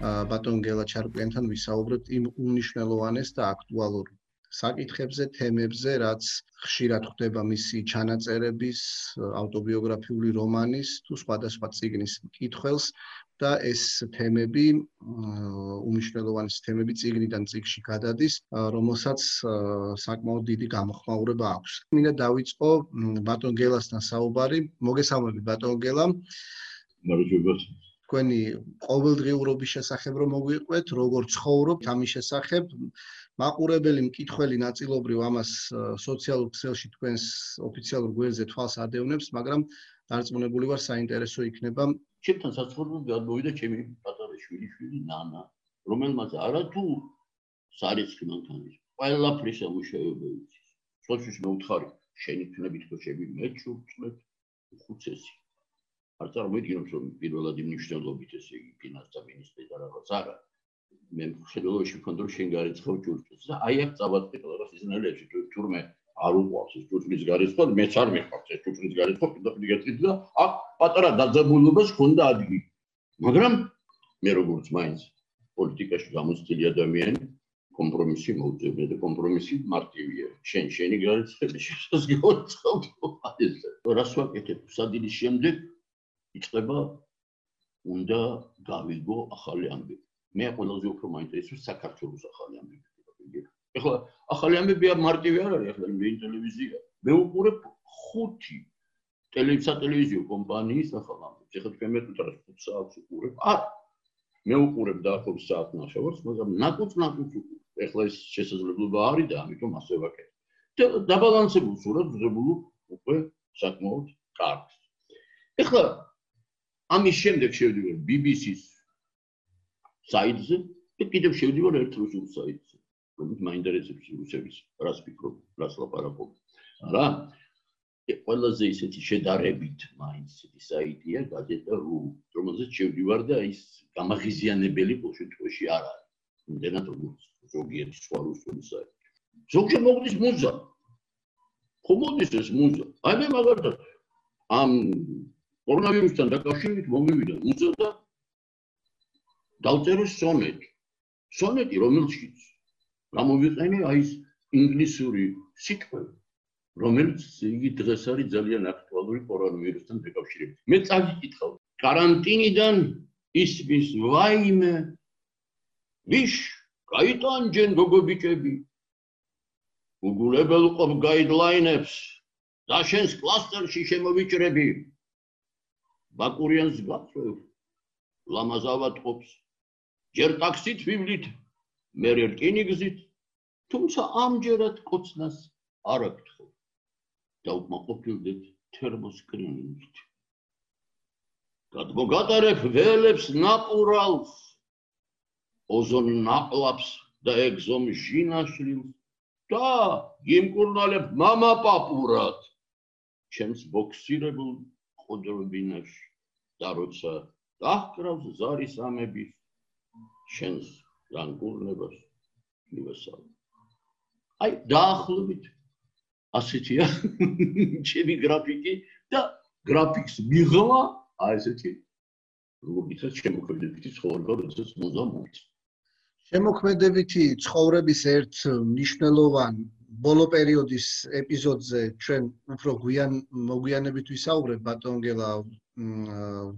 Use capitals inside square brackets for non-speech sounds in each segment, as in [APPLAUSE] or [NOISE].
ბატონ გელა ჩარკვიანთან ვისაუბრებთ იმ უნიშნელოვანეს და აქტუალურ საკითხებზე, თემებზე, რაც ხშირად ხდება მისი ჩანაწერების, ავტობიოგრაფიული რომანის თუ სხვადასხვა წიგნის კითხველს და ეს თემები უნიშნელოვანი თემები წიგნიდან წიგში გადადის, რომელსაც საკმაოდ დიდი გამოხმაურება აქვს. მინდა დავიწყო ბატონ გელასთან საუბარი. მოგესალმებით ბატონ გელა. მოგესალმებით. თქვენი ყოველდღიურობის შესახებ რომ მოგვიყვეთ, როგორ ცხოვრობთ ამის შესახებ, მაყურებელი მკითხველი ნაწილობრივ ამას სოციალურ ქსელში თქვენს ოფიციალურ გვერდზე თვალს ადევნებს, მაგრამ დარწმუნებული ვარ საინტერესო იქნება. ჩემთან საცხოვრებლად გადმოვიდა ჩემი პატარა შვილი შვილი ნანა, რომელმაც არათუ სარიცხი მანქანა ის ყველაფრის ამუშავება იცის. სოციალში მეუთხარი, შენი თნებით თუ შევი მეჩურწმეთ ხუცესი. არ წარმოვიდგინოთ რომ პირველად იმნიშნელობით ესე იგი ფინანსთა მინისტრი და რაღაც არა. მე ვქონდა რომ შენ გარეცხავ ჯურჯს. და აი აქ წავატყი რაღაც ისნელებში თურმე არ უყვავს ეს ჯურჯის გარეცხვა მეც არ მიყვარს ეს ჯურჯის გარეცხვა კიდევ გეტყვით და აქ პატარა დაძაბულობას ქონდა ადგილი. მაგრამ მე როგორც მაინც პოლიტიკაში გამოცდილი ადამიანი კომპრომისი მოუწევია და კომპრომისი მარტივია. შენ შენი გარეცხები შესაძლოა. [LAUGHS] ეს. რას ვაკეთებ? სადილის შემდეგ იწყება უნდა გავიგო ახალი ამბები მე ყველაზე უფრო მაინტერესებს საქართველოს ახალი ამბები. ეხლა ახალი ამბები არ მარტივი არ არის, ეხლა მე ტელევიზია. მე უყურებ ხუთი ტელევიზიო კომპანიის ახალ ამბებს. ეხლა თქვენ მე თვითონ 5 საათს უყურებ. არ მე უყურებ დაახლოებით საათ ნახევარს, მაგრამ ნაკუც ნაკუც უყურებ. ეხლა ეს შესაძლებლობა არის და ამიტომ ასე ვაკეთებ. დაბალანსებულ სურათს ვღებულ უკვე საკმაოდ კარგს. ეხლა ამის შემდეგ შევდივარ BBC-ს საიტზე და კიდევ შევდივარ ერთ რუსულ საიტზე, რომელიც მაინტერესებს რუსების რას ფიქრობ, რას ლაპარაკობ. არა? ყველაზე ისეთი შედარებით მაინც ისეთი საიტია გაზეტა ru, რომელზეც შევდივარ და ის გამაღიზიანებელი პოშეტოში არ არის. იმდენად როგორც ზოგიერთი სხვა რუსული საიტი. ზოგჯერ მოგდის მუზა. ხო მოდის ეს მუზა? აი მე მაგალითად ამ კორონავირუსთან დაკავშირებით მომივიდა უზო და დავწერეს სონეტი. სონეტი, რომელშიც გამოვიყენე აი ეს ინგლისური სიტყვები, რომელიც იგი დღეს არის ძალიან აქტუალური კორონავირუსთან დაკავშირებით. მე წაგიკითხავ карантинიდან ისმის ვაიმე ვიშ გაიტანჯენ გოგო ბიჭები უგულებელ ყობ გაიდლაინებს და შენს კლასტერში შემოვიჭრები ბაკურიანს გაწევ ლამაზავა ტყობს ჯერ ტაქსით ვივლით მე რკინიგზით თუმცა ამჯერად კოცნას არ აკითხო და უკმაყოფილდეთ თერმოსკრინინგით გადმოგატარებ ველებს ნაპურალს ოზონ ნაყლაპს და ეგზომ ჟინაშვილს და იმკურნალებ მამაპაპურად. ჩემს ბოქსირებულ ყოდრობინაში და როცა დაჰკრავს ზარის ამების შენს განკურნებას მივესალ. აი დაახლოებით ასეთია ჩემი გრაფიკი და გრაფიკს მიღლა აი ესეთი როგორიც შემოქმედებითი ცხოვრება როდესაც მუზა მოიწ. შემოქმედებითი ცხოვრების ერთ მნიშვნელოვან ბოლო პერიოდის ეპიზოდზე ჩვენ უფრო გვიან მოგვიანებით ვისაუბრებ. ბატონგელა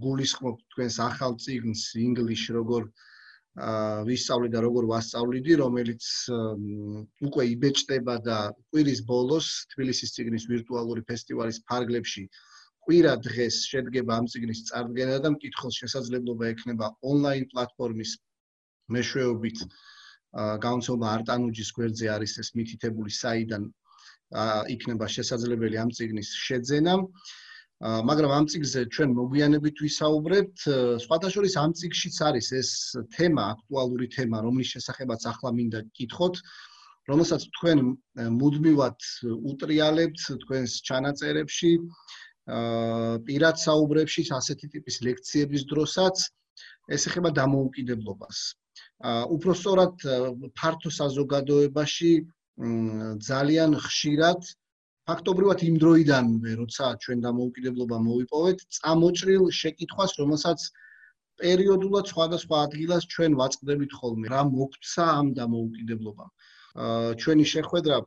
გულისხმობ თქვენს ახალ ციგნს ინგლისში როგორ ვისწავლი და როგორ ვასწავლიდი, რომელიც უკვე იბეჭდება და კვირის ბოლოს თბილისის ციგნის ვირტუალური ფესტივალის ფარგლებში კვირა დღეს შედგება ამ ციგნის წარდგენა და მკითხოს შესაძლებლობა ექნება ონლაინ პლატფორმის მეშვეობით გაუნცობა არტანუჯის გვერდზე არის ეს მითითებული საიდან იქნება შესაძლებელი ამ ციგნის შეძენა. მაგრამ ამ ციგზე ჩვენ მოგვიანებით ვისაუბრებთ. სხვადასხვა ამ ციგშიც არის ეს თემა, აქტუალური თემა, რომლის შესახებაც ახლა მინდა გკითხოთ, რომელსაც თქვენ მუდმივად უტრიალებთ თქვენს ჩანაწერებში, პირად საუბრებში, ასეთი ტიპის ლექციების დროსაც, ეს ეხება დამოუკიდებლობას. უფრო სწორად ფართო საზოგადოებაში ძალიან ხშირად ფაქტობრივად იმ დროიდანვე, როცა ჩვენ დამოუკიდებლობა მოვიპოვეთ, წამოჭრილ შეკითხვას, რომელსაც პერიოდულად სხვადასხვა ადგილას ჩვენ ვაწყდებით ხოლმე, რა მოგცა ამ დამოუკიდებლობამ. ჩვენი შეხვედრა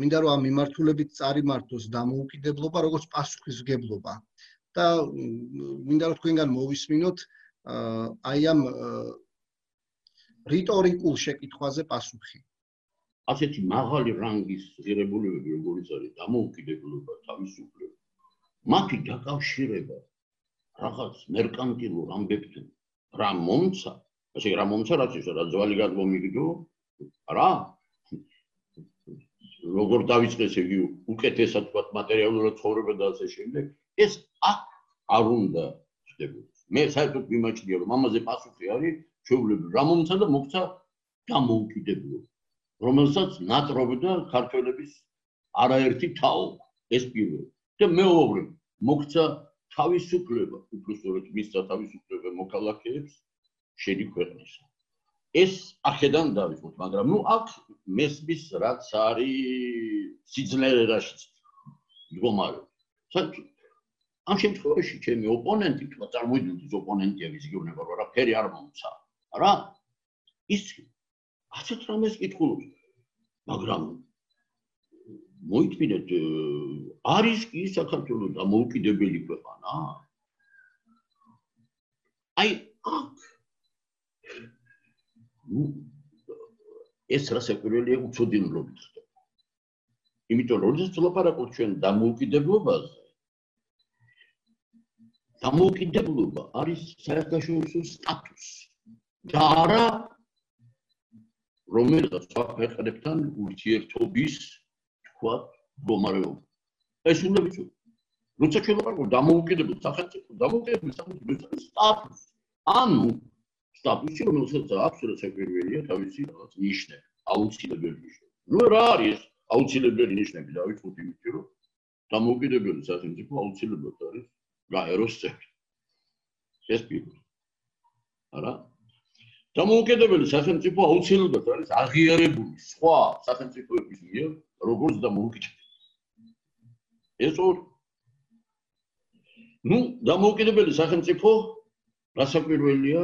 მინდა რომ ამ მიმართულებით წარიმართოს დამოუკიდებლობა როგორც პასუხისგებლობა და მინდა რომ თქვენგან მოვისმინოთ, აა აი ამ რიტორიკულ შეკითხვაზე პასუხი. ასეთი მაღალი რანგის ღირებულებები როგორიც არის დამოუკიდებლობა თავისუფლება მათი დაკავშირება რაღაც მერკანტილურ ამბებთან რა მომცა ასე რა მომცა რაც ის რა ძვალი გადმომიგდო რა როგორ დაიწყეს იგი უკეთესად თქვა მატერიალურად ცხოვრება და ასე შემდეგ ეს აქ არ უნდა ხდებოდეს მე საერთოდ მიმაჩნია რომ ამაზე პასუხი არის ჩვეულებრივ რა მომცა და მოგცა დამოუკიდებლობა. რომელსაც ნატრობდა ქართველების არაერთი თაო ეს პირველი. და მეორე მოგცა თავისუფლება უბრალოდ მისცა თავისუფლება მოქალაქეებს შედი ქვეყნისა. ეს ახედან დავიწყოთ მაგრამ ნუ აქ მესმის რაც არის სიძლიერეში მდგომარეობა ამ შემთხვევაში ჩემი ოპონენტი თქვა წარმოვიდგინოთ ის ოპონენტია ვის იგივნება რა ფერი არ მომცა. რა ის ასეთ რამეს კითხულობ მაგრამ მოიწმინეთ არის კი საქართველოს დამოუკიდებელი ქვეყანა. აი ეს რასაკვირველია უცოდინლობით ხდება. იმიტომ რომ როდესაც ვლაპარაკობ ჩვენ დამოუკიდებლობაზე დამოუკიდებლობა არის საერთაშორისო სტატუსი და არა რომელიღაც საფეხებთან ურთიერთობის თქვა გომარეობა. ეს უნდა ვიცო. როცა ჩვენ ვიყავ დამოუკიდებელ სახელმწიფო, დამოუკიდებელ სახელმწიფო სტატუსი. ანუ სტატუსი რომელსაც აქვს რასაკვირველია თავისი რაღაც ნიშნები, აუცილებელი ნიშნები. ნუ რა არის აუცილებელი ნიშნები და ვიცით იმით რომ დამოუკიდებელი სახელმწიფო აუცილებლად არის გაეროს წევრი. ეს პირველი. არა? დამოუკიდებელი სახელმწიფო აუცილებლად არის აღიარებული სხვა სახელმწიფოების მიერ როგორც დამოუკიდებელი. ეს ორ ნუ დამოუკიდებელი სახელმწიფო რასაკვირველია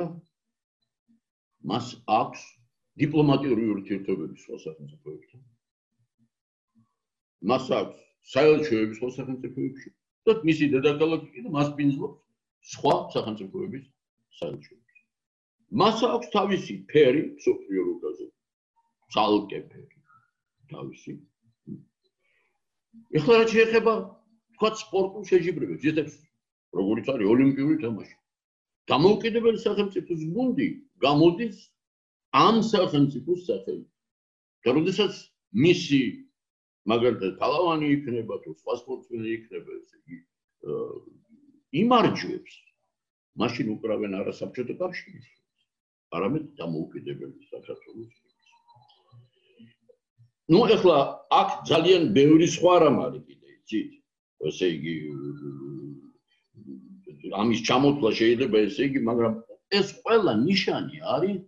მას აქვს დიპლომატიური ურთიერთობები სხვა სახელმწიფოებთან. მას აქვს საელჩოები სხვა სახელმწიფოებში და მისი დედაქალაქი კიდე მას პინძლობს სხვა სახელმწიფოების საელჩოები. მას აქვს თავისი ფერი სოფიო რუკაზე. ცალკე ფერი. თავისი. ეხლა რა შეიძლება თქვა სპორტულ შეჯიბრებებს, ზედაც როგორიც არის ოლიმპიური თამაში. დამოუკიდებელი სახელმწიფოს გუნდი გამოდის ამ სახელმწიფოს სახელით. და როდესაც მისი მაგალითად თალავანი იქნება თუ სხვა სპორტსმენი იქნება, ესე იგი იმარჯვებს. მაშინ უკრავენ არასაბჭოთა კავშირს. არამედ დამოუკიდებელი საქართველოს. ნუ ახლა აქ ძალიან ბევრი სხვა რამ არის კიდე, იცით? ესე იგი ამის ჩამოთვლა შეიძლება ესე იგი, მაგრამ ეს ყველა ნიშანი არის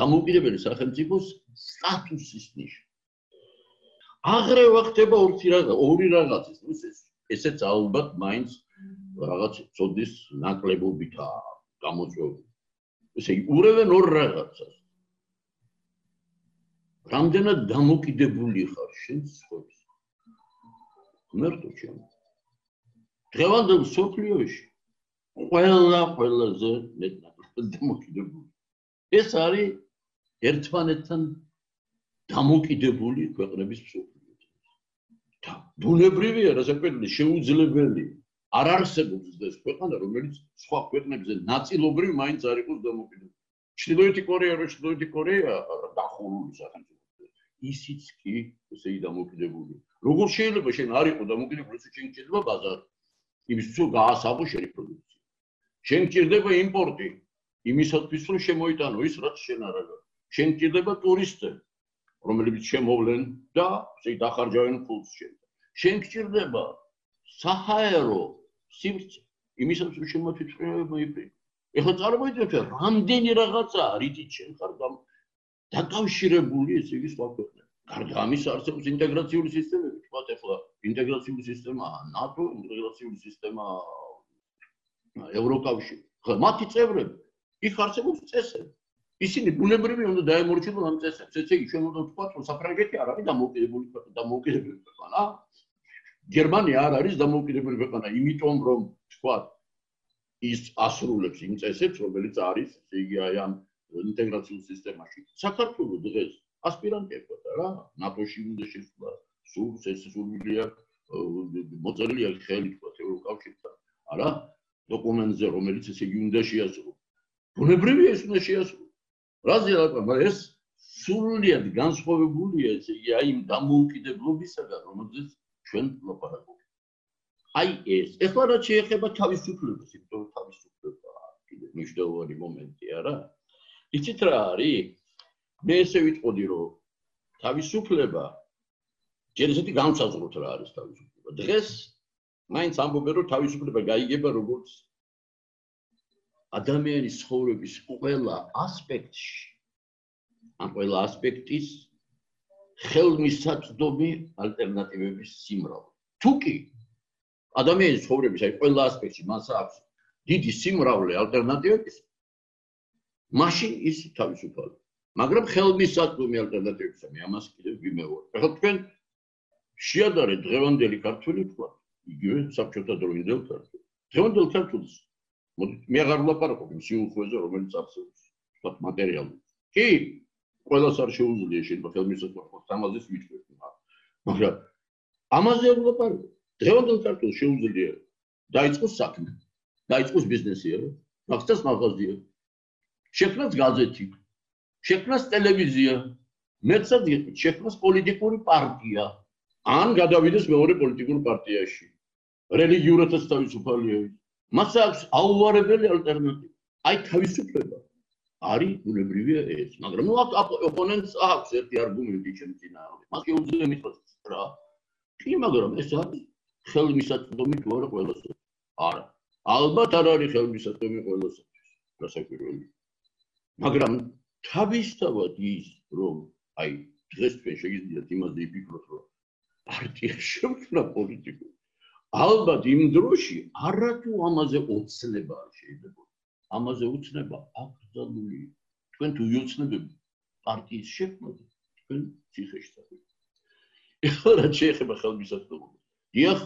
დამოუკიდებელი სახელმწიფოს სტატუსის ნიშანი. აღრევა ხდება ორი რაღაც, ორი რაღაცის, ნუ ეს ესეც ალბათ მაინც რაღაც წოდის ნაკლებობითაა გამოწვეული. ესე იგი ურევენ ორ რაღაცას. რამდენად დამოკიდებული ხარ შენ სხვებს? მერტო ჩემ დღევანდელ სოფლიოში ყველა ყველაზე მეტად დამოკიდებული. ეს არის ერთმანეთთან დამოკიდებული ქვეყნების სოფლიო და ბუნებრივია რასაკვირველია შეუძლებელია არ არსებობს ეს ქვეყანა, რომელიც სხვა ქვეყნებზე ნაწილობრივ მაინც არ იყოს დამოკიდებული. ჩრდილოეთი კორეა, რო ჩრდილოეთი კორეა დახურული სახელმწიფო. ისიც კი ესე დამოკიდებული. როგორ შეიძლება შენ არ იყო დამოკიდებული, თუ შენ შეიძლება ბაზარი? იმისთვის რომ გაასაღო შენი პროდუქცია. შენ გჭირდება იმპორტი, იმისათვის რომ შემოიტანო ის რაც შენ არ არის. შენ გჭირდება ტურისტები, რომლებიც შემოვლენ და ესე დახარჯავენ ფულს შენ. შენ გჭირდება საჰაერო სივრცე იმისაც რომ შემოთვითყრება მოიფრი ეხლა წარმოიდგინეთ რამდენი რაღაცა რითიც შენ ხარ დაკავშირებული ესე იგი სხვა ქვეყნებთან გარდა ამის არსებობს ინტეგრაციული სისტემები. თქვათ ეხლა ინტეგრაციული სისტემა ნატო ინტეგრაციული სისტემა ევროკავშირი. ხო მათი წევრები. იქ არსებობს წესები ისინი ბუნებრივი უნდა დაემორჩილონ ამ წესებს ესე იგი ჩვენ უნდა ვთქვათ რომ საფრანგეთი არ არის დამოუკიდებელი ქვეყანა დამოუკიდებელი ქვეყანა. გერმანია არ არის დამოუკიდებელი ქვეყანა იმიტომ რომ ვთქვათ ის ასრულებს იმ წესებს რომელიც არის ესე იგი აი ამ ინტეგრაციულ სისტემაში. საქართველოს დღეს ასპირანტია ხო რა. ნატოში უნდა შესვლა სულ ეს სულია მოწერილია ხელი თქვა ევროკავშირთან არა დოკუმენტზე რომელიც ესე იგი უნდა შეასრულოს. ბუნებრივია ეს უნდა შეასრულოს რაზე ლაპარაკობ ეს სრულიად განსხვავებულია ესე იგი აი იმ დამოუკიდებლობისაგან რომელზეც ჩვენ ლაპარაკობთ. აი ეს. ეხლა რა შეეხება თავისუფლებას იმიტომ რომ თავისუფლება კიდე მნიშვნელოვანი მომენტია რა იცით რა არის? მე ესე ვიტყოდი რომ თავისუფლება ჯერ ისეთი განსაზღვროთ რა არის თავისუფლება. დღეს მაინც ამბობენ რომ თავისუფლება გაიგება როგორც ადამიანის ცხოვრების ყველა ასპექტში. ამ ყველა ასპექტის ხელმისაწვდომი ალტერნატივების სიმრავლე. თუკი ადამიანის ცხოვრების აი ყველა ასპექტში მას აქვს დიდი სიმრავლე ალტერნატივების მაშინ ის თავისუფალია. მაგრამ ხელმისაწვდომი ალტერნატივებისა მე ამას კიდევ ვიმეორებ. ახლა თქვენ შეადარეთ დღევანდელი ქართული თქვა იგივე საბჭოთა დროინდელ ქართულ დღევანდელ ქართულს მე აღარ ვლაპარაკობ იმ სიუხვეზე რომელიც არსებობს თქვა მატერიალურ. კი ყველას არ შეუძლია შეიძლება ხელმისაწვდომი ამაზეც ვიჭრეთ მაგრამ ამაზე არ ვლაპარაკობ. დღევანდელ ქართულს შეუძლია დაიწყოს საქმე დაიწყოს ბიზნესი არა მაგას მაღაზია. შექმნას გაზეთი შექმნას ტელევიზია მეცად შექმნას პოლიტიკური პარტია. ან გადავიდეს მეორე პოლიტიკურ პარტიაში. რელიგიურადაც თავისუფალია. მას აქვს აუვარებელი ალტერნატივა. აი თავისუფლება. არის ბუნებრივია ეს, მაგრამ ნუ ოპონენტს აქვს ერთი არგუმენტი ჩემს წინააღმდეგ. მას შეუძლია მithos რა. კი, მაგრამ ეს არის ხელმისაწვდომი თუ არა ყველასთვის? არა. ალბათ არ არის ხელმისაწვდომი ყველასთვის. გასაკვირველი. მაგრამ თავისთავად ის, რომ აი დღეს ჩვენ შეგიძლიათ იმაზე ვიფიქროთ, რომ პარტია შექმნა პოლიტიკურ. ალბათ იმ დროში არათუ ამაზე ოცნება არ შეიძლება. ამაზე ოცნება აკრძალული. თქვენ თუ იოცნებები პარტიის შექმნაზე, თქვენ ციხეში წავიდეთ. ეხლა რა შეიძლება ხელმისაწვდომობა? დიახ,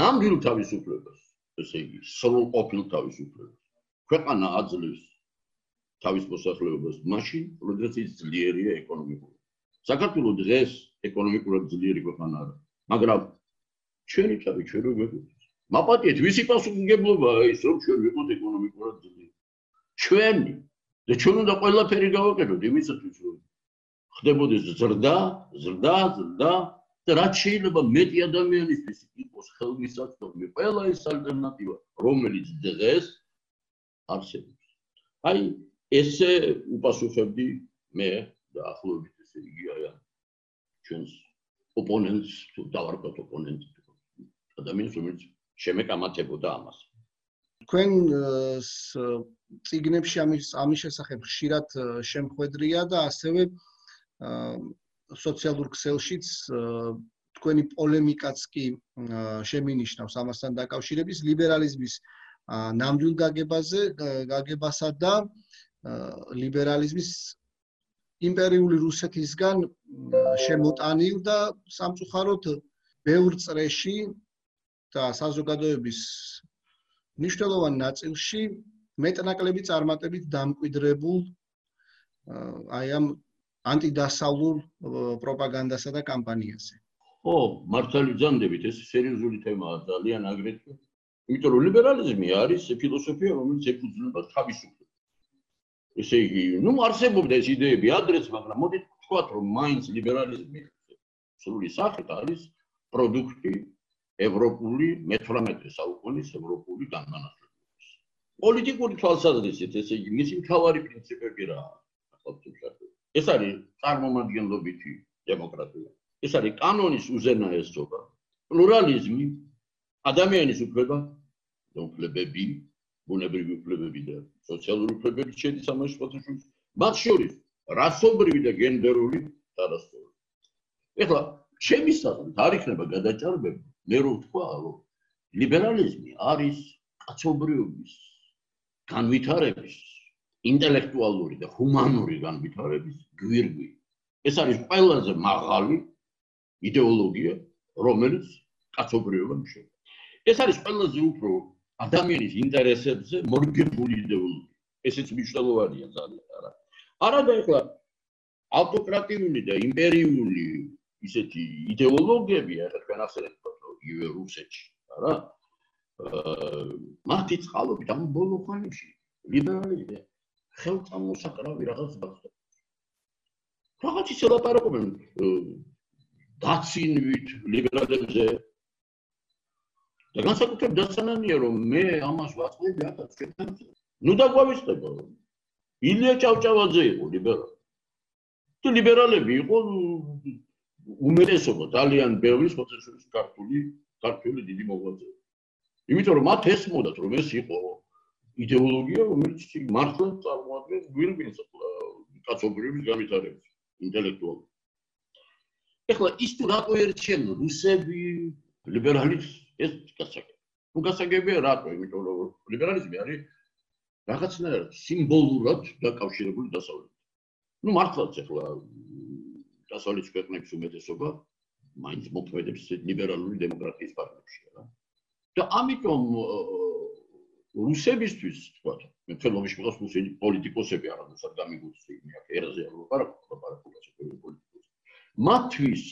ნამდვილ თავისუფლებას, ესე იგი, სრულ ყოფილ თავისუფლებას. ქვეყანა აძლევს თავის მოსახლეობას მაშინ, როდესაც ის ძლიერია ეკონომიკურად. საქართველოს დღეს ეკონომიკურად ძლიერი ქვეყანა არა. მაგრამ ჩვენი თავი ჩვენ რო გვექოთ. მაპატიეთ ვისი პასუხისგებლობაა ის რომ ჩვენ ვიყოთ ეკონომიკურად ძლიერი. ჩვენი და ჩვენ უნდა ყველაფერი გავაკეთოთ იმისათვის რომ ხდებოდეს ზრდა, ზრდა, ზრდა და რაც შეიძლება მეტი ადამიანისთვის იყოს ხელმისაწვდომი ყველა ის ალტერნატივა რომელიც დღეს არსებობს. აი ესე უპასუხებდი მე და ახლობლივ ესე იგი აი ჩვენს ოპონენტს თუ დავარქვათ ოპონენტი ადამიანს რომელიც შემეკამათებოდა ამას. თქვენ ციგნებში ამის ამის შესახებ ხშირად შემხვედრია და ასევე სოციალურ ქსელშიც თქვენი პოლემიკაც კი შემინიშნავს ამასთან დაკავშირების ლიბერალიზმის ნამდვილ გაგებაზე გაგებასა და ლიბერალიზმის იმპერიული რუსეთისგან შემოტანილ და სამწუხაროდ ბევრ წრეში და საზოგადოების მნიშვნელოვან ნაწილში მეტნაკლები წარმატებით დამკვიდრებულ აი ამ ანტიდასავლურ პროპაგანდასა და კამპანიაზე. ხო, მართალი ძანდებით, ეს სერიოზული თემაა ძალიან აგრეთვე. იმიტომ რომ ლიბერალიზმი არის ფილოსოფია, რომელიც ეფუძნება თავისუფლებას. ესე იგი, ну, არსებობდა ეს იდეები ადრეც, მაგრამ მოდით ვთქვათ, რომ მაინც ლიბერალიზმი სრული სახით არის პროდუქტი ევროპული მე-18 საუკუნის ევროპული განმანათლებლობის. პოლიტიკური თვალსაზრისით, ესე იგი, მისი მთავარი პრინციპები რა ახალწლებში? ეს არის წარმომადგენლობითი დემოკრატია. ეს არის კანონის უზენაესობა, პლურალიზმი, ადამიანის უფლება, უფლებები, ბუნებრივი უფლებები და სოციალური უფლებები შედის ამაში ფოტოშუს მათ შორის რასობრივი და გენდერული დადასტურება. ეხლა ჩემი საზრით არ იქნება გადაჭარბება მე რო ვთქვა რომ ლიბერალიზმი არის კაცობრიობის განვითარების ინტელექტუალური და ჰუმანური განვითარების გვირგვი. ეს არის ყველაზე მაღალი იდეოლოგია, რომელიც კაცობრიობამ შევა. ეს არის ყველაზე უფრო ადამიანის ინტერესებზე მორგებული იდეოლოგია. ესეც მნიშვნელოვანია ძალიან, არა. არა და ეხლა ავტოკრატიული და იმპერიული ისეთი იდეოლოგიები, ახლა თქვენ ახსენებთ იგივე რუსეთში, არა? აა მათი წყალობით ამ ბოლო ხანებში ლიბერალიზმი ხელწამოსაკრავი რაღაც გახდა. რაღაც ისე ლაპარაკობენ დაცინვით ლიბერალებზე და განსაკუთრებით დასანანია რომ მე ამას ვაწყობი ახაც შეთანხმ ნუ დაგვავისწრებო ილია ჭავჭავაძე იყო ლიბერალი თუ ლიბერალები იყო უმეტესობა ძალიან ბევრი სოციალისტის ქართული ქართული დიდი მოღვაწე იმიტომ რომ მათ ესმოდათ რომ ეს იყო იდეოლოგია რომელიც მართლა წარმოადგენს გვირგვინს კაცობრიობის განვითარებას ინტელექტუალურ ეხლა ის თუ რატო ერჩენ რუსები ლიბერალიზმს ეს გასაგებია. თუ გასაგებია რატო? იმიტომ რომ ლიბერალიზმი არის რაღაცნაირად სიმბოლურად დაკავშირებული დასავლეთთან. ну მართლაც ეხლა დასავლეთის ქვეყნების უმეტესობა მაინც მოქმედებს ლიბერალური დემოკრატიის პარტიებში რა. და ამიტომ რუსებისთვის თქვა მე თელომში მიყავს რუსი პოლიტიკოსები არა მოსად გამიგუცი მე აქ ერაზე არ ვაპარაკო ლაპარაკობაზე პოლიტიკოსები მათთვის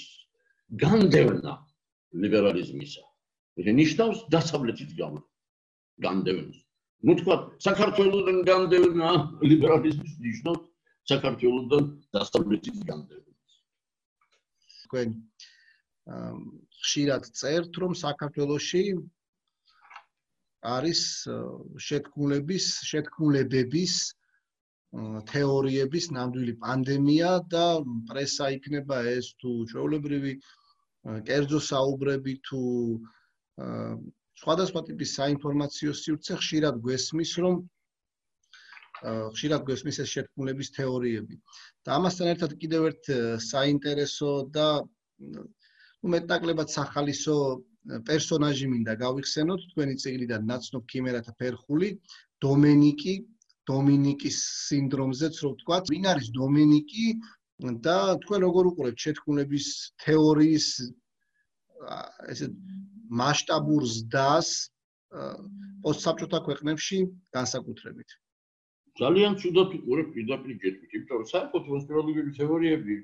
განდევნა ლიბერალიზმისა. ეს ნიშნავს დასავლეთის გამო განდევნას. ну თქვა საქართველოსთან განდევნა ლიბერალიზმის ნიშნავს საქართველოსთან დასავლეთის განდევნას თქვენ ხშირად წერთ რომ საქართველოსში არის შეთქმულების შეთქმულებების თეორიების ნამდვილი პანდემია და პრესა იქნება ეს თუ ჩვეულებრივი კერძო საუბრები თუ სხვადასხვა ტიპის საინფორმაციო სივრცე ხშირად გვესმის რომ ხშირად გვესმის ეს შეთქმულების თეორიები. და ამასთან ერთად კიდევ ერთ საინტერესო და ну მეტნაკლებად სახალისო პერსონაჟი მინდა გავიხსენოთ თქვენი წიგნიდან. ნაცნობ ქიმერათა ფერხული დომენიკი დომინიკის სინდრომზეც რო ვთქვა, ვინ არის დომინიკი და თქვენ როგორ უყურებთ შეთქმულების თეორიის ესე მასშტაბურ ზდას პოსტსაბჭოთა ქვეყნებში განსაკუთრებით. ძალიან ცუდად უყურებ პირდაპირ ჯეთქვით, იმიტომ რომ საერთოდ კონსპიროლოგიური თეორიები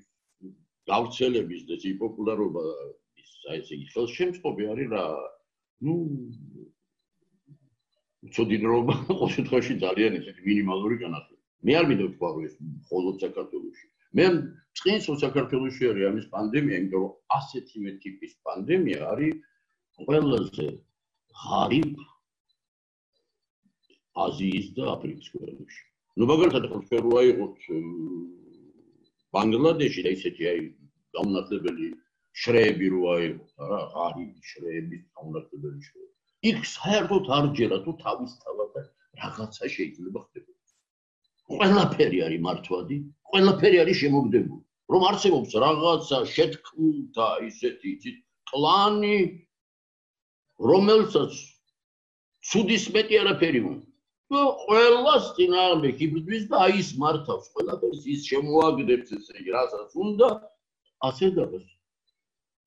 გავრცელების და ის პოპულარობა ის აი ესე ხელშემწყობი არის რა. ნუ უცოდინრობა [LAUGHS] ყოველ შემთხვევაში ძალიან ისეთი მინიმალური განათლება. მე არ მინდა ვთქვა რომ ეს მხოლოდ საქართველოსში. მე წინს რომ საქართველოსში არის ამის პანდემია, იმიტომ რომ ასეთი მე ტიპის პანდემია არის ყველაზე ღარიბ აზიის და აფრიკის ქვეყნებში. ну მაგალითად ხო ჩვენ რო აიღოთ ბანგლადეში და ისეთი აი გამონათლებელი შრეები რო აიღოთ რა ღარიბი შრეები გამონათლებელი შრეები იქ საერთოდ არ ჯერა თუ თავის თავად რაღაცა შეიძლება ხდებოდეს. ყველაფერი არის მართვადი, ყველაფერი არის შემოგდებული. რომ არსებობს რაღაცა შეთქმულთა ისეთი კლანი რომელსაც ცუდის მეტი არაფერი უნდა. ყველას წინააღმდეგ იბრძვის და აი ის მართავს ყველაფერს ის შემოაგდებს ესე იგი რასაც უნდა ასე დაგას.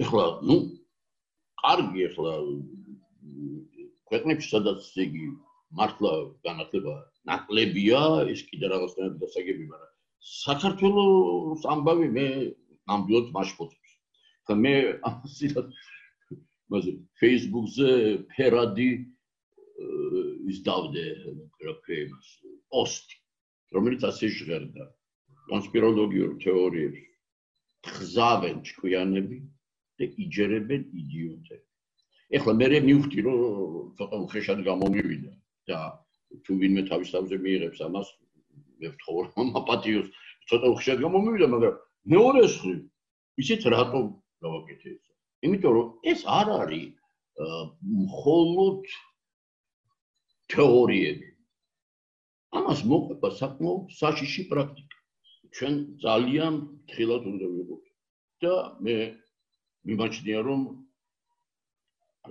ეხლა ნუ კარგი ეხლა ქვეყნებში სადაც იგი მართლა განათლება ნაკლებია ის კიდე რაღაცნაირად დასაგები მაგრამ საქართველოს ამბავი მე ნამდვილად მაშფოთებს ხა მე ამასილად მასე Facebook-ზე ფერადი ის დავდე პროფემას პოსტი რომელიც ასე ჟღერდა. კონსპიროლოგიურ თეორიებს ხზავენ ჭკვიანები და იჯერებენ იდიოტები. ეხლა მე მივხვდი რომ ცოტა უხეშად გამომივიდა და თუ ვინმე თავის თავზე მიიღებს ამას მე ვთხოვ რომ აპატიოს ცოტა უხეშად გამომივიდა მაგრამ მეორე მხრივ ისიც რატო გავაკეთე ეს? იმიტომ რომ ეს არ არის მხოლოდ თეორიები ამას მოყვება საკმაოდ საშიში პრაქტიკა ჩვენ ძალიან თხილად უნდა ვიყოთ და მე მიმაჩნია რომ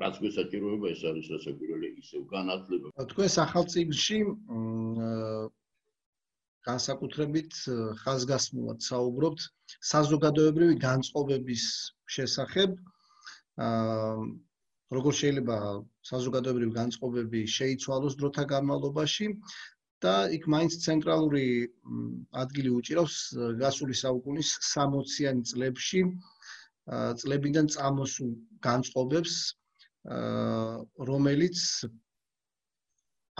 რაც გვესაჭიროება ეს არის რასაკვირველი ისევ განათლება. თქვენ სახელმწიფოში განსაკუთრებით ხაზგასმულად საუბრობთ საზოგადოებრივი განწყობების შესახებ. აა როგორ შეიძლება საზოგადოებრივი განწყობები შეიცვალოს დროთა განმავლობაში და იქ მაინც ცენტრალური ადგილი უჭირავს გასული საუკუნის 60-იან წლებში წლებიდან წამოსულ განწყობებს რომელიც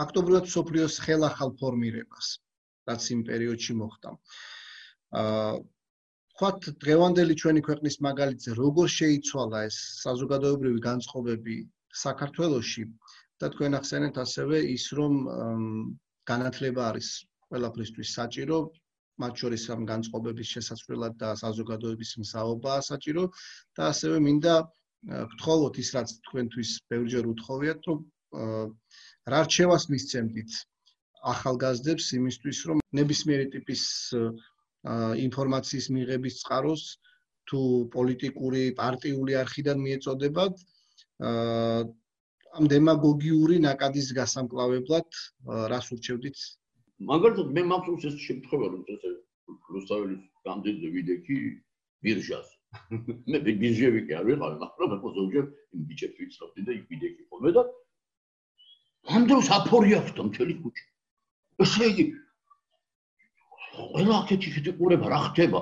ფაქტობრივად სოფლიოს ხელახალ ფორმირებას რაც იმ პერიოდში მოხდა. აა ხოთ დღევანდელი ჩვენი ქვეყნის მაგალითზე როგორ შეიცვალა ეს საზოგადოებრივი განწყობები საქართველოში და თქვენ ახსენეთ ასევე ის რომ განათლება არის ყველაფრისთვის საჭირო მათ შორის ამ განწყობების შესაძლებლად და საზოგადოების მსაუბაა საჭირო და ასევე მინდა გთხოვოთ ის რაც თქვენთვის ბევრჯერ უთხოვიათ რომ რა რჩევას მისცემდით ახალგაზრდებს იმისთვის რომ ნებისმიერი ტიპის ინფორმაციის მიღების წყაროს თუ პოლიტიკური პარტიული არქიდან მიეწოდებათ ამ დემაგოგიური ნაკადის გასამკლავებლად რას ურჩევდით? მაგალითად მე მაქვს ეს შემთხვევა რომ ეს რუსთაველის გამდიდრე ვიდექი ბირჟას [LAUGHS] მე ბირჟები კი არ ვიყავ მაგრამ მე პოზოჯერ იმ ბიჭებს ვიცნობდი და იქ ვიდექი ხოლმე და ამ დროს აფორი აქვს და მთელი ქუჩა. ესე იგი ყველა აქეთი შეტყურება რა ხდება?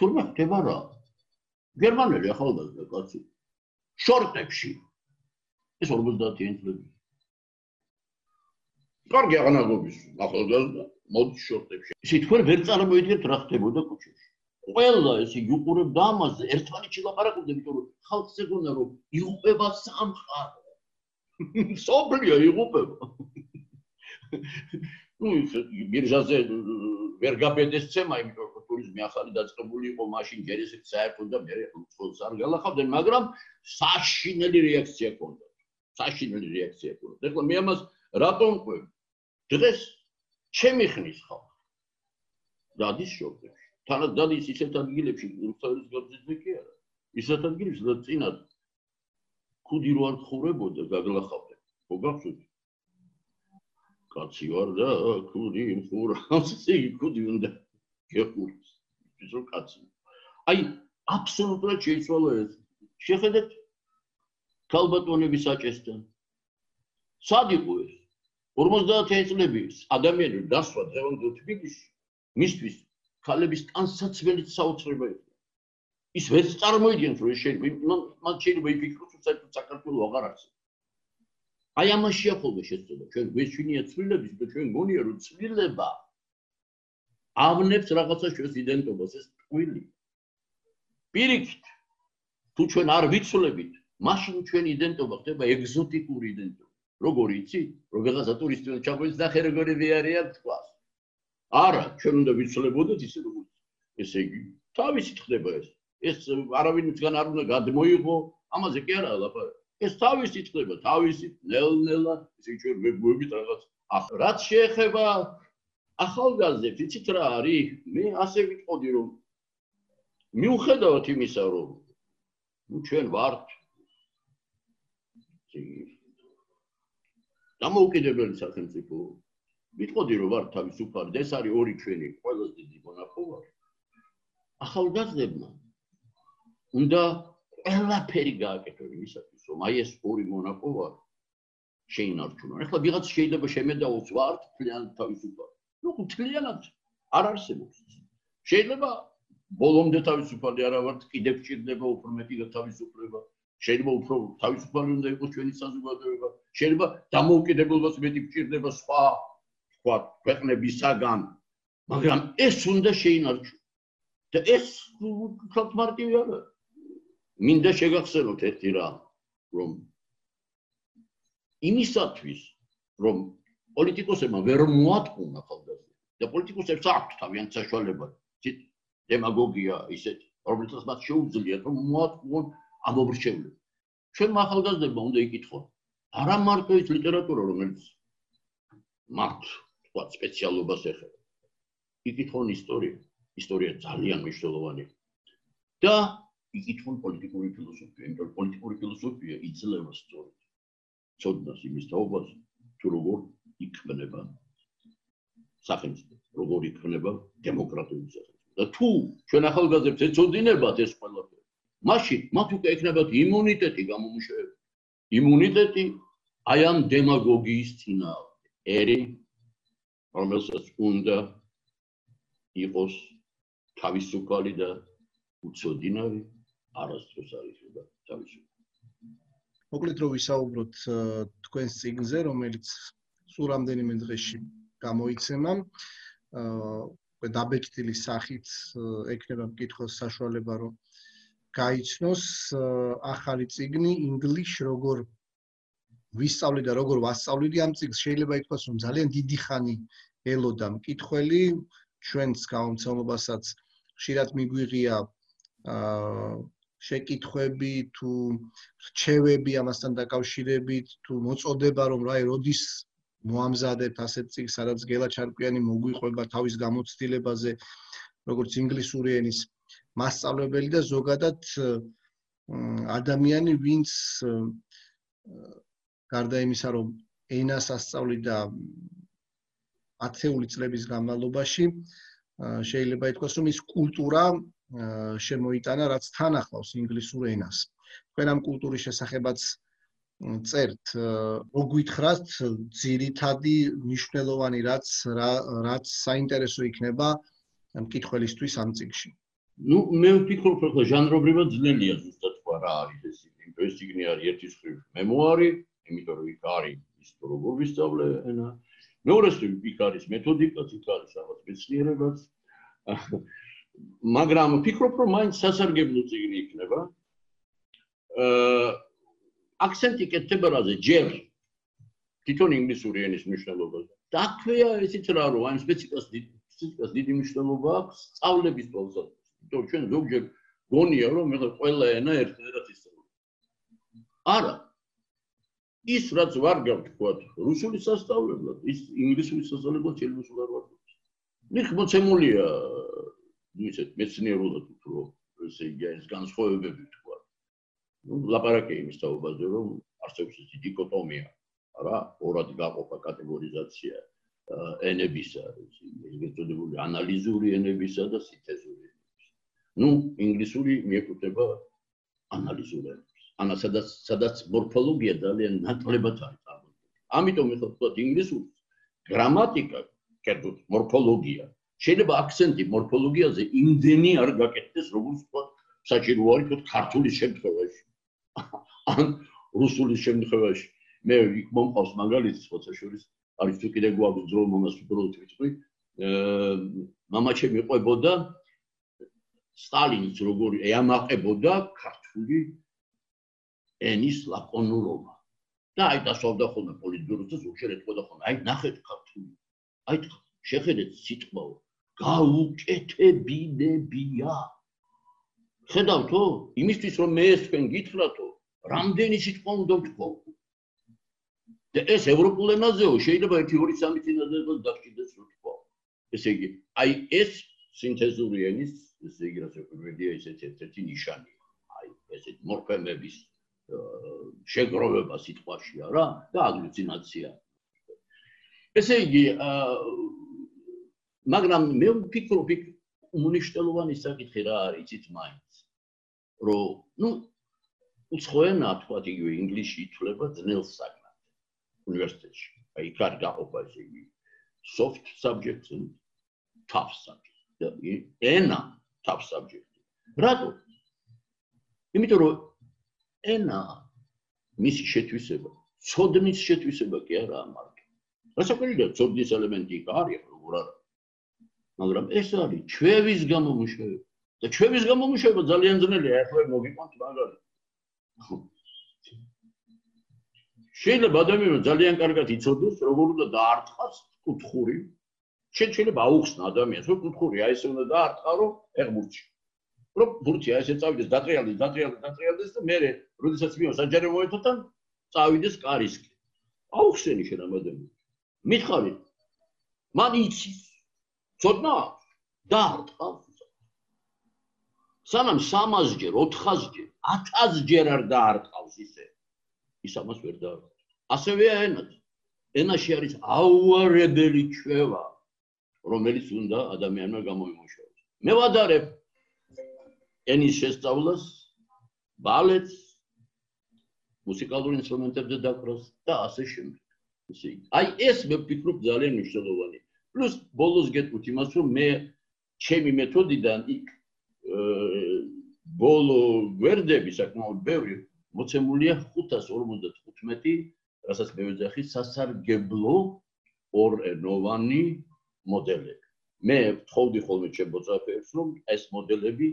თურმე ხდება რა? გერმანელი ახალგაზრდა კაცი შორტებში. ეს 50-იან წლებში კარგი აღნაგობის ახალგაზრდა მოდი შორტებში. ისე თქვენ ვერ წარმოიდგენთ რა ხდებოდა ქუჩაში. ყველა ესე იყურებდა ამას ერთმანეთში ლაპარაკობდა იმიტომ რომ ხალხს ეგონა რომ იღუპება სამყარო [LAUGHS] სოფლიო იღუპება [LAUGHS] ну биржაზე ვერ გაბედეს ცემა, იმიტომ რომ ტურიზმი ახალი დაწყებული იყო მაშინ ჯერ ისეთ საერთოდ და მე უცხოს არ გელახავდნენ, მაგრამ საშინელი რეაქცია ჰქონდა. საშინელი რეაქცია ჰქონდა. ეხლა მე ამას რატომ ყვებ? დღეს ჩემი ხნის ხალხი დადის შოპებში. თანაც დადის ისეთ ადგილებში, რუსთავის გზებზე კი არა. ისეთ ადგილებში, სადაც წინათ ქუდი რო არ ხურებოდა, გაგლახავდნენ. ხო გახსოვთ? კაცი ვარ და ქუდი ხურავს იგი ქუდი უნდა გეხურს ის რო კაცი. აი აბსოლუტურად შეიცვალა ეს. შეხედეთ. ქალბატონების საჭესთან სად იყო ეს? 50 წლების ადამიანი დასვა დღევანდელ თბილისში. მისთვის ქალების ტანსაცმელი საოცრება იყო ის ვერ წარმოიდგენს რომ შეიძლება მათ შეიძლება იფიქროს რომ საერთოდ საქართველოს აღარ არის აი ამაშია ხოლმე შეცდომა ჩვენ გვეჩვენია ცვლილების და ჩვენ გონია რომ ცვლილება. ავნებს რაღაცა ჩვენს იდენტობას ეს ტყვილი. პირიქით თუ ჩვენ არ ვიცვლებით მაშინ ჩვენი იდენტობა ხდება ეგზოტიკური იდენტობა. როგორ იცი რომ რაღაცა ტურისტი ჩაგვეც და ხერგორები არიან თქვა არა ჩვენ უნდა ვიცვლებოდეთ ისე როგორ ესე იგი თავისით ხდება ეს. ეს არავინისგან არ უნდა გადმოიღო ამაზე კი არა ლაპარაკი ეს თავისი ხდება თავისი ნელ-ნელა ისე ჩვენ ვეგუებით რაღაც. რაც შეეხება ახალგაზრდებს იცით რა არის? მე ასე ვიტყოდი რომ მიუხედავად იმისა რომ ნუ ჩვენ ვართ დამოუკიდებელი სახელმწიფო ვიტყოდი რომ ვართ თავისუფალი ეს არის ორი ჩვენი ყველაზე დიდი მონაპოლარი ახალგაზრდებმა უნდა ყველაფერი გააკეთონ იმისათვის, რომ აი ეს ორი მონაპოვა შეინარჩუნონ. ახლა ვიღაც შეიძლება შემედაოს ვართ თლიანად თავისუფალ. ნუ თლიანად არ არსებობს. შეიძლება ბოლომდე თავისუფალი არა ვართ, კიდევ ჭირდება უფრო მეტი თავისუფლება. შეიძლება უფრო თავისუფალი უნდა იყოს ჩვენი საზოგადოება. შეიძლება დამოუკიდებლობას მეტი ჭირდება სხვა სხვა ქვეყნებისაგან. მაგრამ ეს უნდა შეინარჩუნოს. და ეს უფრო მარტივი არა. მინდა შეგახსენოთ ერთი რამ, რომ იმისათვის, რომ პოლიტიკოსებმა ვერ მოატყუნა ხალხზე და პოლიტიკოსებს აქვთ თავიანთი საშუალება, თვით დემაგოგია ისეთ, რომელსაც მათ შეუძლიათ რომ მოატყუონ ამობრჩევლები. ჩვენ ახალგაზრდებმა უნდა იკითხონ, არა მარტო ის ლიტერატურა, რომელიც მათ თქვა სპეციალობას ეხება. იკითხონ ისტორია, ისტორია ძალიან მნიშვნელოვანია. და იკითხონ პოლიტიკური ფილოსოფია, იმიტომ რომ პოლიტიკური ფილოსოფია იძლევა სწორად ცოდნას იმის თაობას თუ როგორ იქმნება სახელმწიფო, როგორ იქმნება დემოკრატიული სახელმწიფო. და თუ ჩვენ ახალგაზრდებს ეცოდინებათ ეს ყველაფერი, მაშინ მათ უკვე ექნებათ იმუნიტეტი გამომუშავებული. იმუნიტეტი აი ამ დემაგოგიის წინააღმდეგ. ერი რომელსაც უნდა იყოს თავისუფალი და უცოდინარი არასდროს არის და თავისუფალი. მოკლედ რომ ვისაუბროთ თქვენს ციგნზე, რომელიც სულ რამდენიმე დღეში გამოიცემა, აა დაბეჭდილი სახით ექნება მკითხოს საშუალება რომ გაიცნოს ახალი ციგნი English როგორ ვისწავლი და როგორ ვასწავლი ამ ციგს შეიძლება ითქვას რომ ძალიან დიდი ხანი ელოდა მკითხველი. ჩვენს გამომცემლობასაც ხშირად მიგვიღია აა შეკითხვები თუ რჩევები ამასთან დაკავშირებით თუ მოწოდება რომ რაი როდის მოამზადებთ ასეთ ციგს სადაც გელა ჩარკვიანი მოგვიყვება თავის გამოცდილებაზე როგორც ინგლისური ენის მასწავლებელი და ზოგადად ადამიანი ვინც გარდა იმისა რომ ენას ასწავლიდა ათეული წლების განმავლობაში შეიძლება ითქვას რომ ის კულტურა შემოიტანა რაც თან ახლავს ინგლისურ ენას. თქვენ ამ კულტურის შესახებაც წერთ, მოგვითხრათ ძირითადი მნიშვნელოვანი რაც რაც საინტერესო იქნება მკითხველისთვის ამ წიგში. ну მე ვფიქრობ რომ ჟანრობრივად ძნელია ზუსტად თქვა რა არის ეს ციგნი. ეს ციგნი არის ერთი მხრივ მემუარი, იმიტომ რომ იქ არის ის როგორ ვისწავლე ენა. მეორე მხრივ იქ არის მეთოდიკაც, იქ არის რაღაც მეცნიერებაც. მაგრამ ვფიქრობ, რომ მაინც სასარგებლო ციგნი იქნება. აა აქცენტი კეთდება რაზე ჯერ თვითონ ინგლისური ენის მნიშვნელობაზე. დაქვეა ისიც რა რომ ამ სპეციფიკას სპეციფიკას დიდი მნიშვნელობა აქვს სწავლების პროცესში. თო ჩვენ ზოგჯერ გონია რომ მე ყველა ენა ერთადერთი ისწავლე. არა, ის რაც ვარ გავთქვათ რუსული სასწავლებლად ის ინგლისური სასწავლებლად შეიძლება ვარ ნიხ მოცემულია ისეთ მეცნიერულად უფრო ესე იგი ეს განსხვავებები თქვა ну ლაპარაკი იმის თაობაზე რომ არსებობს ეს დიკოტომია არა ორად გაყოფა კატეგორიზაცია ენებისა ეგრეთ წოდებული ანალიზური ენებისა და სინთეზური ენებისა ну ინგლისური მიეკუთვნება ანალიზური ენებს ანა სადაც სადაც მორფოლოგია ძალიან ნაკლებად არის წარმოდგენილი. ამიტომ ეხლა ვთქვათ ინგლისური გრამატიკა, კერძოდ მორფოლოგია. შეიძლება აქცენტი მორფოლოგიაზე იმდენი არ გაკეთდეს, როგორც ვთქვათ, საჭირო არის თქო ქართულის შემთხვევაში. ან რუსულის შემთხვევაში. მე იქ მომყავს მაგალითი ხოცა შორის არის თუ კიდე გვაქვს ძრო მომას უბრალოდ ვიტყვი. აა მამაჩემი ყვებოდა სტალინის როგორი ეამაყებოდა ქართული ენის ლაკონურობა. და აი დასავდა ხოლმე პოლიტბიუროს და ზოგჯერ ეთქოდა ხოლმე, აი ნახეთ ქართული. აი შეხედეთ სიტყვაო, გაუკეთებინებია. ხედავთო? იმისთვის რომ მე ეს თქვენ გითხრათო, რამდენი სიტყვა უნდა ვთქვა? და ეს ევროპულ ენაზეო, შეიძლება 1 2 3 წინადადებას დაგჭირდეს რომ თქვა. ესე იგი, აი ეს სინთეზური ენის, ესე იგი, რა შეგვიძლია ისეთ ერთ-ერთი ნიშანია. აი ესეთ მორფემების შეგროვება სიტყვაშია რა და აგლუცინაცია. ესე იგი, მაგრამ მე ვფიქრობ, იქ უნიშნელოვანი საკითხი რა არის, იცით მაინც. რომ, ну, უცხოენა თქვა იგივე ინგლისში ითვლება ძნელ საკითხად უნივერსიტეტში. აი, იქ გაყოფა ესე იგი soft subjects and tough subjects. და ენა tough subject. რატო? იმიტომ რომ ენა მისი შეთვისება ცოდნის შეთვისება კი არაა მარტო რასაკვირველია ცოდნის ელემენტი არის როგორ არა მაგრამ ეს არის ჩვევის გამომუშავება. და ჩვევის გამომუშავება ძალიან ძნელია. ახლა მოგიყვანთ მაგალითად შეიძლება ადამიანმა ძალიან კარგად იცოდეს როგორ უნდა დაარტყას კუთხური. შეიძლება აუხსნა ადამიანს რომ კუთხური აი ესე უნდა დაარტყარო ფეხბურთში რომ ბურთია ესე წავიდეს დატრიალდეს დატრიალდეს დატრიალდეს და მე როდესაც მიო საჯარო მოეთოთან წავიდეს კარისკი. აუხსენი შენ ამ ადამიანს. მითხარი მან იცის ცოტნა დაარტყა სანამ 300-ჯერ, 400-ჯერ, 1000-ჯერ არ დაარტყავს ისე, ის ამას ვერ დაარტყავს. ასევეა ენაც. ენაში არის აუარებელი ჩვევა, რომელიც უნდა ადამიანმა გამოიმუშავოს. მე ვადარებ ენის შესწავლას, ბალეტს, მუსიკალურ ინსტრუმენტებზე დაკვრას და ასე შემდეგ. ისე აი ეს მე ვფიქრობ ძალიან მნიშვნელოვანია. პლუს ბოლოს გეტყვით იმას, რომ მე ჩემი მეთოდიდან იქ ბოლო გვერდები საკმაოდ ბევრი მოცემულია 555 რასაც მე ვეძახი სასარგებლო ორენოვანი მოდელები. მე ვთხოვდი ხოლმე ჩემ მოწაფეებს რომ ეს მოდელები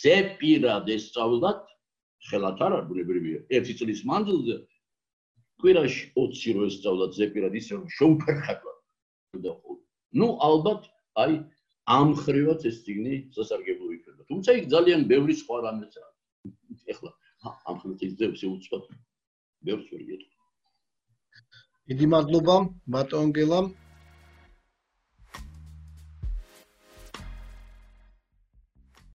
ზეპირად ესწავლათ ხელათ არ არის ბუნებრივია. ერთი წლის მანძილზე კვირაში 20 რო ესწავლათ ზეპირად ისე რომ შეუფერხებლად. ნუ ალბათ აი ამ ხრივაც ეს ციგნი სასარგებლო იქნება. თუმცა იქ ძალიან ბევრი სხვა რამეც არის. ეხლა ამ ხრივაც იძებს უცბად ბევრს ვერ გეტყვი. დიდი მადლობა ბატონ გელამ